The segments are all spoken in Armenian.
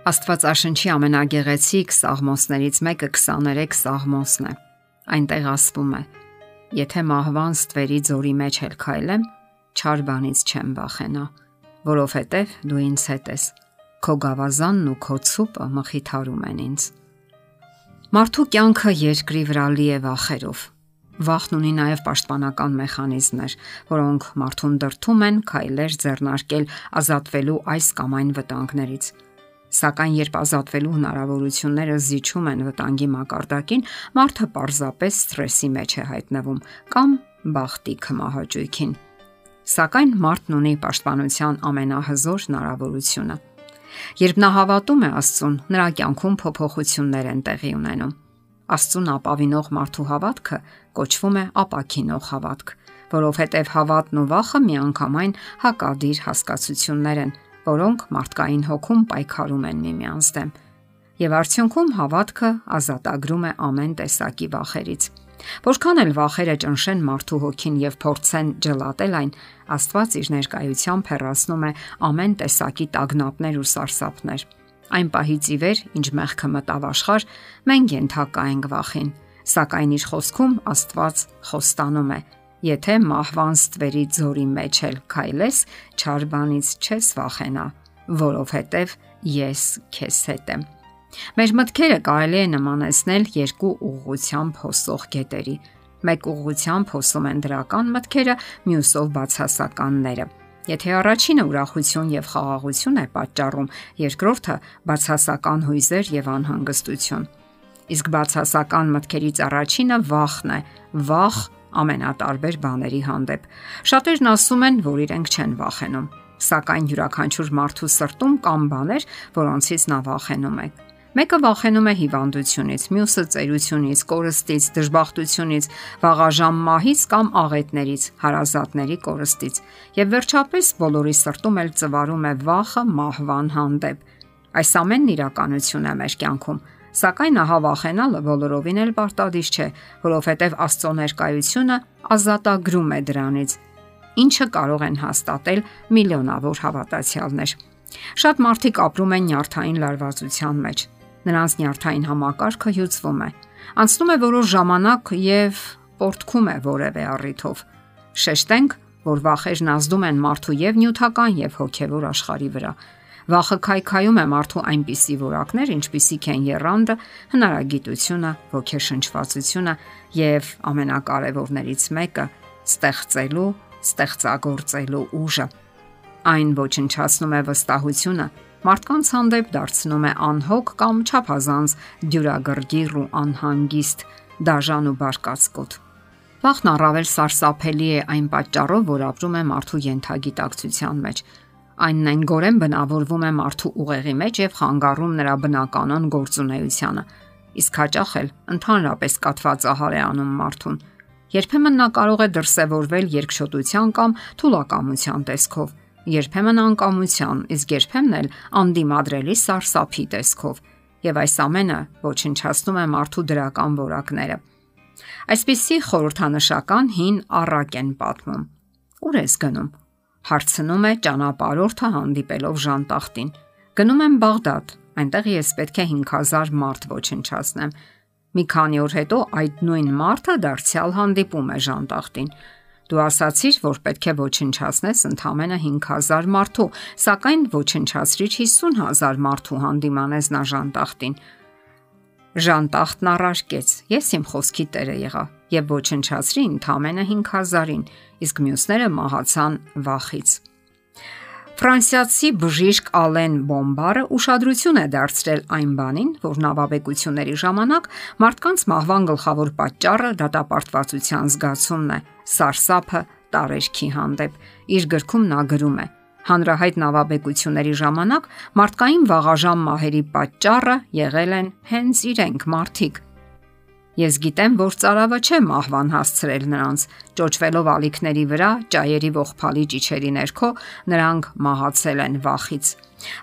Աստվածաշնչի ամենագեղեցիկ սաղմոսներից մեկը 23 սաղմոսն է։ Այնտեղ ասվում է. Եթե մահվան ստվերի ձորի մեջ էլ քայլեմ, չար բանից չեմ վախենա, որովհետև դու ինձ հետ ես։ Քո գավազանն ու քո ցուպը մխիթարում են ինձ։ Մարդու կյանքը երկրի վրա լի է վախերով։ Վախն ունի նաև պաշտպանական մեխանիզմներ, որոնք մարդուն դրթում են քայլեր ձեռնարկել ազատվելու այս կամ այն վտանգներից Սակայն երբ ազատվելու հնարավորությունները զիջում են վտանգի մակարդակին, մարդը պարզապես սթրեսի մեջ է հայտնվում կամ բախտի կմահաճույքին։ Սակայն մարդն ունի պաշտպանության ամենահզոր հնարավորությունը։ Երբ նա հավատում է Աստծուն, նրա կյանքում փոփոխություններ են տեղի ունենում։ Աստծուն ապավինող մարդու հավատքը կոչվում է ապակինող հավատք, որովհետև հավատն ու վախը միանգամայն հակադիր հասկացություններ են, որոնք մարդկային հոգում պայքարում են միմյանց դեմ։ Եվ արդյունքում հավատքը ազատագրում է ամեն տեսակի վախերից։ Որքան էլ վախերը ճնշեն մարդու հոգին եւ փորձեն ջլատել այն, Աստված իր ներկայությամբ հեռացնում է ամեն տեսակի տագնապներ ու սարսափներ։ Այն պահից ի վեր, ինչ մեղքը մտավ աշխարհ, մենք ենթակա ենք վախին, սակայն իր խոսքում Աստված խոստանում է. Եթե մահվան ստվերի ձորի մեջ էլ քայլես, չար բանից չես վախենա, որովհետև ես քեզ հետ եմ։ Մեր մտքերը կարելի է նմանեցնել երկու ուղղությամբ հոսող գետերի։ Մեկ ուղղությամբ հոսում են դրական մտքերը, մյուսով բացասականները։ Եթե առաջինը ուրախություն եւ խաղաղություն է պատճառում, երկրորդը բացասական հույզեր եւ անհանգստություն։ Իսկ բացասական մտքերից առաջինը վախն է, վախ ամենատարբեր բաների հանդեպ։ Շատերն ասում են, որ իրենք չեն վախենում, սակայն յուրաքանչյուր մարդու սրտում կան բաներ, որոնցից նա վախենում է։ Մեկը վախենում է հիվանդությունից, մյուսը ծերությունից, կորստից, դժբախտությունից, վաղաժամ մահից կամ աղետներից, հարազատների կորստից։ Եվ վերջապես բոլորի սրտում էլ ծվարում է վախը մահվան հանդեպ։ Այս ամենն իրականություն է մեր կյանքում Սակայն ահա վախենալը բոլորովին էլ պարտադիր չէ, որովհետև Աստծո ներկայությունը ազատագրում է դրանից, ինչը կարող են հաստատել միլիոնավոր հավատացյալներ։ Շատ մարդիկ ապրում են նյարդային լարվածության մեջ։ Նրանց նյարդային համակարգը հյուծվում է։ Անցնում է որոշ ժամանակ եւ պորտքում է որևէ առիթով։ Շեշտենք, որ վախերն ազդում են մարդու եւ նյութական եւ հոգեվոր աշխարհի վրա Վախը քայքայում է մարդու այնպիսի որակներ, ինչպիսիք են երանդը, հնարագիտությունը, ոգեշնչվածությունը եւ ամենակարևորներից մեկը՝ ստեղծելու, ստեղծագործելու ուժը։ Այն ոչնչացնում է վստահությունը, մարդկանց հանդեպ դարձնում է անհոգ կամ չափազանց դյուրագրգիռ ու անհանգիստ, դաժան ու բարկացկոտ։ Վախն առավել սարսափելի է այն պատճառով, որ ապրում է մարդու յենթագիտակցության մեջ Այն այն գորեն բնավորվում է մարդու ուղեղի մեջ եւ խանգարում նրա բնականon գործունեությանը։ Իսկ հաճախ էլ ընդհանրապես կատվածահար է անում մարդուն։ Երբեմն նա կարող է դրսևորվել երկշոտության կամ թուլակամության տեսքով, երբեմն անկամության, իսկ երբեմն էլ անդիմադրելի սարսափի տեսքով։ Եվ այս ամենը ոչնչացնում է մարդու դրական որակները։ Այսպիսի խորհրդանշական հին առակ են պատմում։ Ուր ես գնում հարցնում է ճանապարհորդը հանդիպելով Ժանտախտին։ Գնում եմ Բաղդադ, այնտեղ ես պետք է 5000 մարդ ոչնչացնեմ։ Մի քանի օր հետո այդ նույն մարդը դարձյալ հանդիպում է Ժանտախտին։ Դու ասացիր, որ պետք է ոչնչացնես ընդամենը 5000 մարդու, սակայն ոչնչացրիչ 50000 մարդու հանդիմանես նա Ժանտախտին։ Ժանտախտն առարկեց. Ես իմ խոսքի տերը եղա եւ ոչնչացրի ընդամենը 5000-ին, իսկ մյուսները մահացան վախից։ Ֆրանսիացի բժիշկ Ալեն Բոմբարը ուշադրություն է դարձրել այն բանին, որ նավաբեկությունների ժամանակ մարդկանց մահվան գլխավոր պատճառը դատապարտվածության զգացումն է, սարսափը տարերքի հանդեպ։ Իր գրքում նա գրում է. Հանրահայտ նավաբեկությունների ժամանակ մարդկային վաղաժամ մահերի պատճառը եղել են հենց իրենք մարդիկ։ Ես գիտեմ, որ цаրավը չեմ ահվան հասցրել նրանց։ Ճոճվելով ալիքների վրա, ճայերի ողփալի ճիչերի ներքո նրանք մահացել են վախից։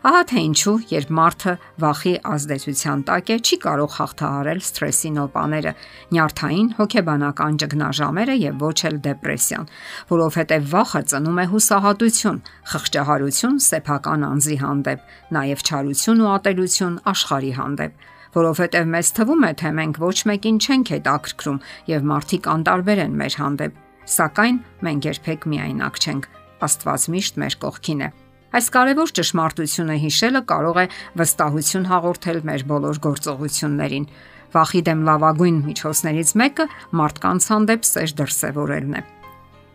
Ահա թե ինչու, երբ մարդը վախի ազդեցության տակ է, չի կարող հաղթահարել սթրեսի նոպաները, նյարդային, հոգեբանական ճգնաժամերը եւ ոչ էլ դեպրեսիան, որովհետեւ վախը ծնում է հուսահատություն, խղճահարություն սեփական անձի հանդեպ, նաեւ չարություն ու ատելություն աշխարհի հանդեպ որովհետև մեզ թվում է, թե մենք ոչ մեկին չենք հետաքրքրում եւ մարդիկ անտարբեր են մեր հանդեպ, սակայն մենք երբեք միայնակ չենք։ Աստված միշտ մեր կողքին է։ Այս կարևոր ճշմարտությունը հիշելը կարող է վստահություն հաղորդել մեր բոլոր գործողություններին։ Վախի դեմ լավագույն միջոցներից մեկը մարդկանց հանդեպ սեր դրսևորելն է։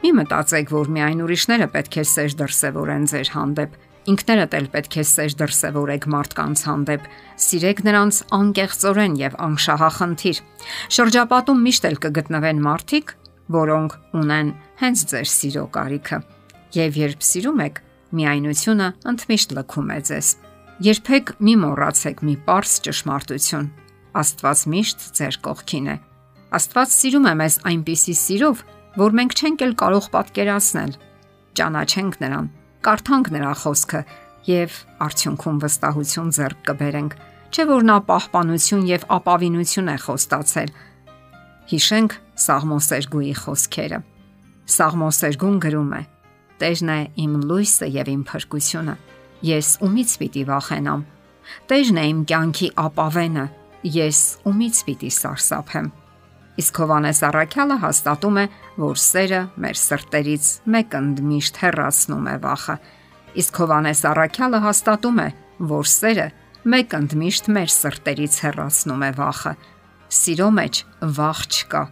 Մի մտածեք, որ միայն ուրիշները պետք է սեր դրսևորեն ձեր հանդեպ Ինքներդ էլ պետք է սեր դրսևորեք մարդկանց հանդեպ։ Սիրեք նրանց անկեղծորեն եւ անշահախնդիր։ Շրջապատում միշտ էլ կգտնվեն մարդիկ, որոնք ունեն հենց ձեր սիրո կարիքը։ Եվ երբ սիրում եք, միայնությունը ընդմիշտ լքում է ձեզ։ Երբեք մի մոռացեք մի པարս ճշմարտություն։ Աստված միշտ ձեր կողքին է։ Աստված սիրում է մեզ այնպիսի սիրով, որ մենք չենք էլ կարող պատկերացնել։ Ճանաչենք նրան կարդանք նրա խոսքը եւ արդյունքում վստահություն ձեռք կբերենք, չէ որ նա պահպանություն եւ ապավինություն է խոստացել։ Հիշենք Սաղմոսերգուի խոսքերը։ Սաղմոսերգուն գրում է. Տերն է իմ լույսը եւ իմ փրկությունը։ Ես ումից պիտի վախենամ։ Տերն է իմ կյանքի ապավենը։ Ես ումից պիտի սարսափեմ։ Իսկ Հովանես Առաքյալը հաստատում է, որ սերը մեր սրտերից մեկ ընդմիշտ հեռացնում է վախը։ Իսկ Հովանես Առաքյալը հաստատում է, որ սերը մեկ ընդմիշտ մեր սրտերից հեռացնում է վախը։ Սիրո մեջ վախ չկա։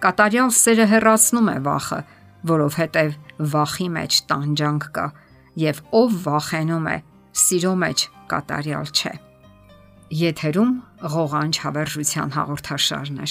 Կատարյալ սերը հեռացնում է վախը, որովհետև վախի մեջ տանջանք կա, եւ ով վախենում է, սիրո մեջ կատարյալ չէ։ Եթերում ղողանջ հավերժության հաղորդաշարն է։